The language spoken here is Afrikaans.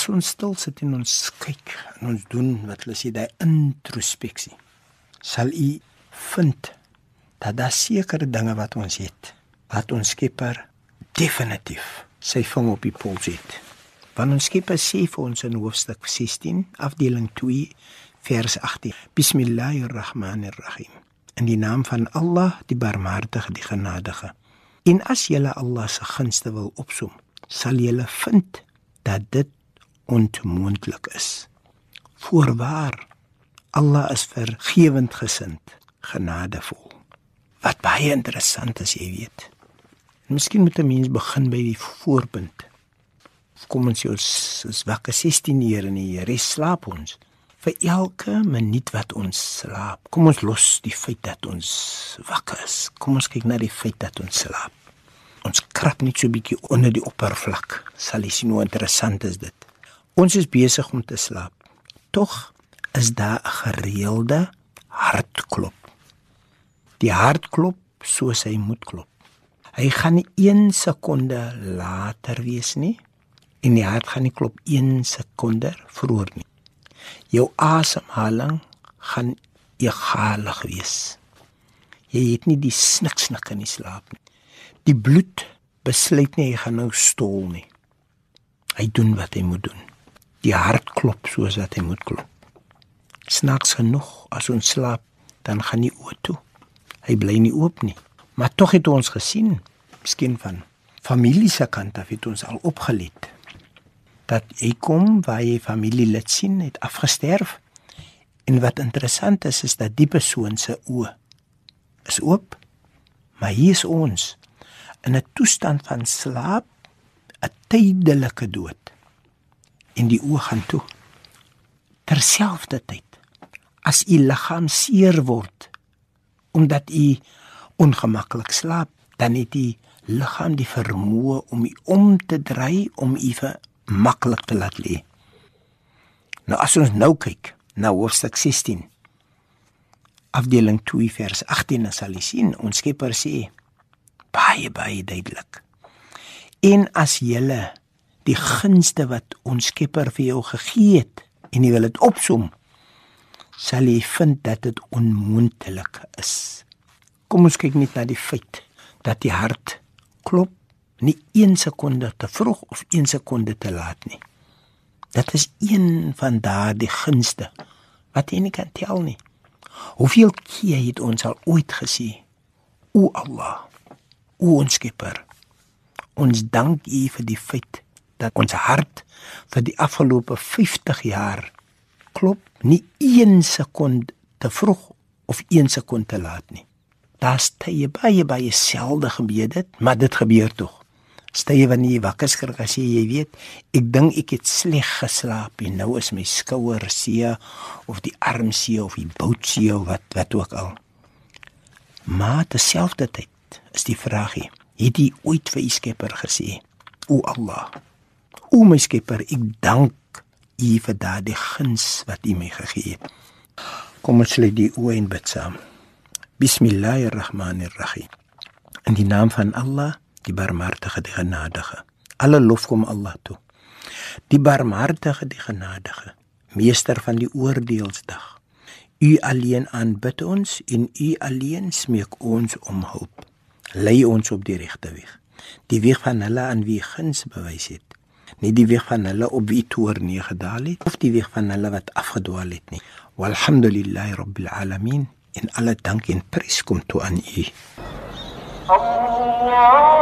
as ons stil sit en ons kyk en ons doen wat hulle sê, daai introspeksie, sal u vind dat daar sekere dinge wat ons het, wat ons Skepper definitief sy vang op die pols het. Want ons Skepper sê vir ons in hoofstuk 16, afdeling 2, vers 18. Bismillahirrahmanirrahim. In die naam van Allah, die Barmhartige, die Genadige. En as jy Allah se gunste wil opsom, sal jy vind dat dit onmoontlik is. Voorwaar, Allah is vergewend gesind, genadevol. Wat baie interessant is, jy weet. En miskien moet 'n mens begin by die voorpunt. Kom ons ons is wakker 16 ure en die res slaap ons. Vir elke minuut wat ons slaap, kom ons los die feit dat ons wakker is. Kom ons kyk na die feit dat ons slaap. Ons krap net so 'n bietjie onder die oppervlak. Sal jy sien hoe interessant is dit. Ons is besig om te slaap. Tog is daar 'n gereelde hartklop. Die hart klop soos hy moet klop. Hy gaan nie 1 sekonde later wees nie en die hart gaan nie klop 1 sekonde vroeër nie. Jou asemhaling gaan egalig wees. Jy het nie die sniksnik in die slaap nie. Die bloed besluit nie hy gaan nou stol nie. Hy doen wat hy moet doen. Die hart klop soos wat hy moet klop. Snaaks genoeg as ons slaap, dan gaan die oë toe. Hy bly nie oop nie. Maar tog het ons gesien, miskien van familie se kant af het ons al opgelet dat hy kom waar hy familielid sien het afgesterf. En wat interessant is is dat die persoon se oë is oop. Maar hier is ons in 'n toestand van slaap, 'n tydelike dood. En die oë gaan toe. Terselfdertyd as u liggaam seer word omdat u ongemaklik slaap, dan het die liggaam die vermoë om u om te draai om u vir maklik te laat lê. Nou as ons nou kyk na hoofstuk 16 afdeling 2 vers 18 dan sal jy sien ons Skepper sê baie baie duidelik. En as jy die gunste wat ons Skepper vir jou gegee het en jy wil dit opsom, sal jy vind dat dit onmoontlik is. Kom ons kyk net na die feit dat die hart klop nie 1 sekonde te vroeg of 1 sekonde te laat nie. Dit is een van daardie gunste wat jy nie kan tel nie. Hoeveel keer het ons al ooit gesê: O Allah, o ons Skepper, ons dank U vir die feit dat ons hart vir die afgelope 50 jaar klop nie 1 sekonde te vroeg of 1 sekonde te laat nie. Daar's tye baie baie selde gebeur dit, maar dit gebeur tog. Stye wanneer jy wakker skrik as jy, jy weet, ek dink ek het sleg geslaap en nou is my skouer seer of die arm seer of die bout seer of wat wat ook al. Maar terselfdertyd is die vraagie, het jy ooit vir u Skepper gesê: "O Allah, o my Skepper, ek dank U vir daardie guns wat U my gegee het." Kom ons lê die oë in bid saam. Bismillahirrahmanirrahim. In die naam van Allah, die barmhartige, die genadige. Alle lof kom Allah toe. Die barmhartige, die genadige, meester van die oordeelsdag. U alleen aanbid ons en u alleen smeek ons om hulp. Lei ons op die regte weg. Die weg van hulle aan wie guns bewys het nie die weg van hulle op wie toe neergedaal het of die weg van hulle wat afgedwaal het nie. Walhamdulillahi rabbil alamin. En alle dank en prys kom toe aan U. Allah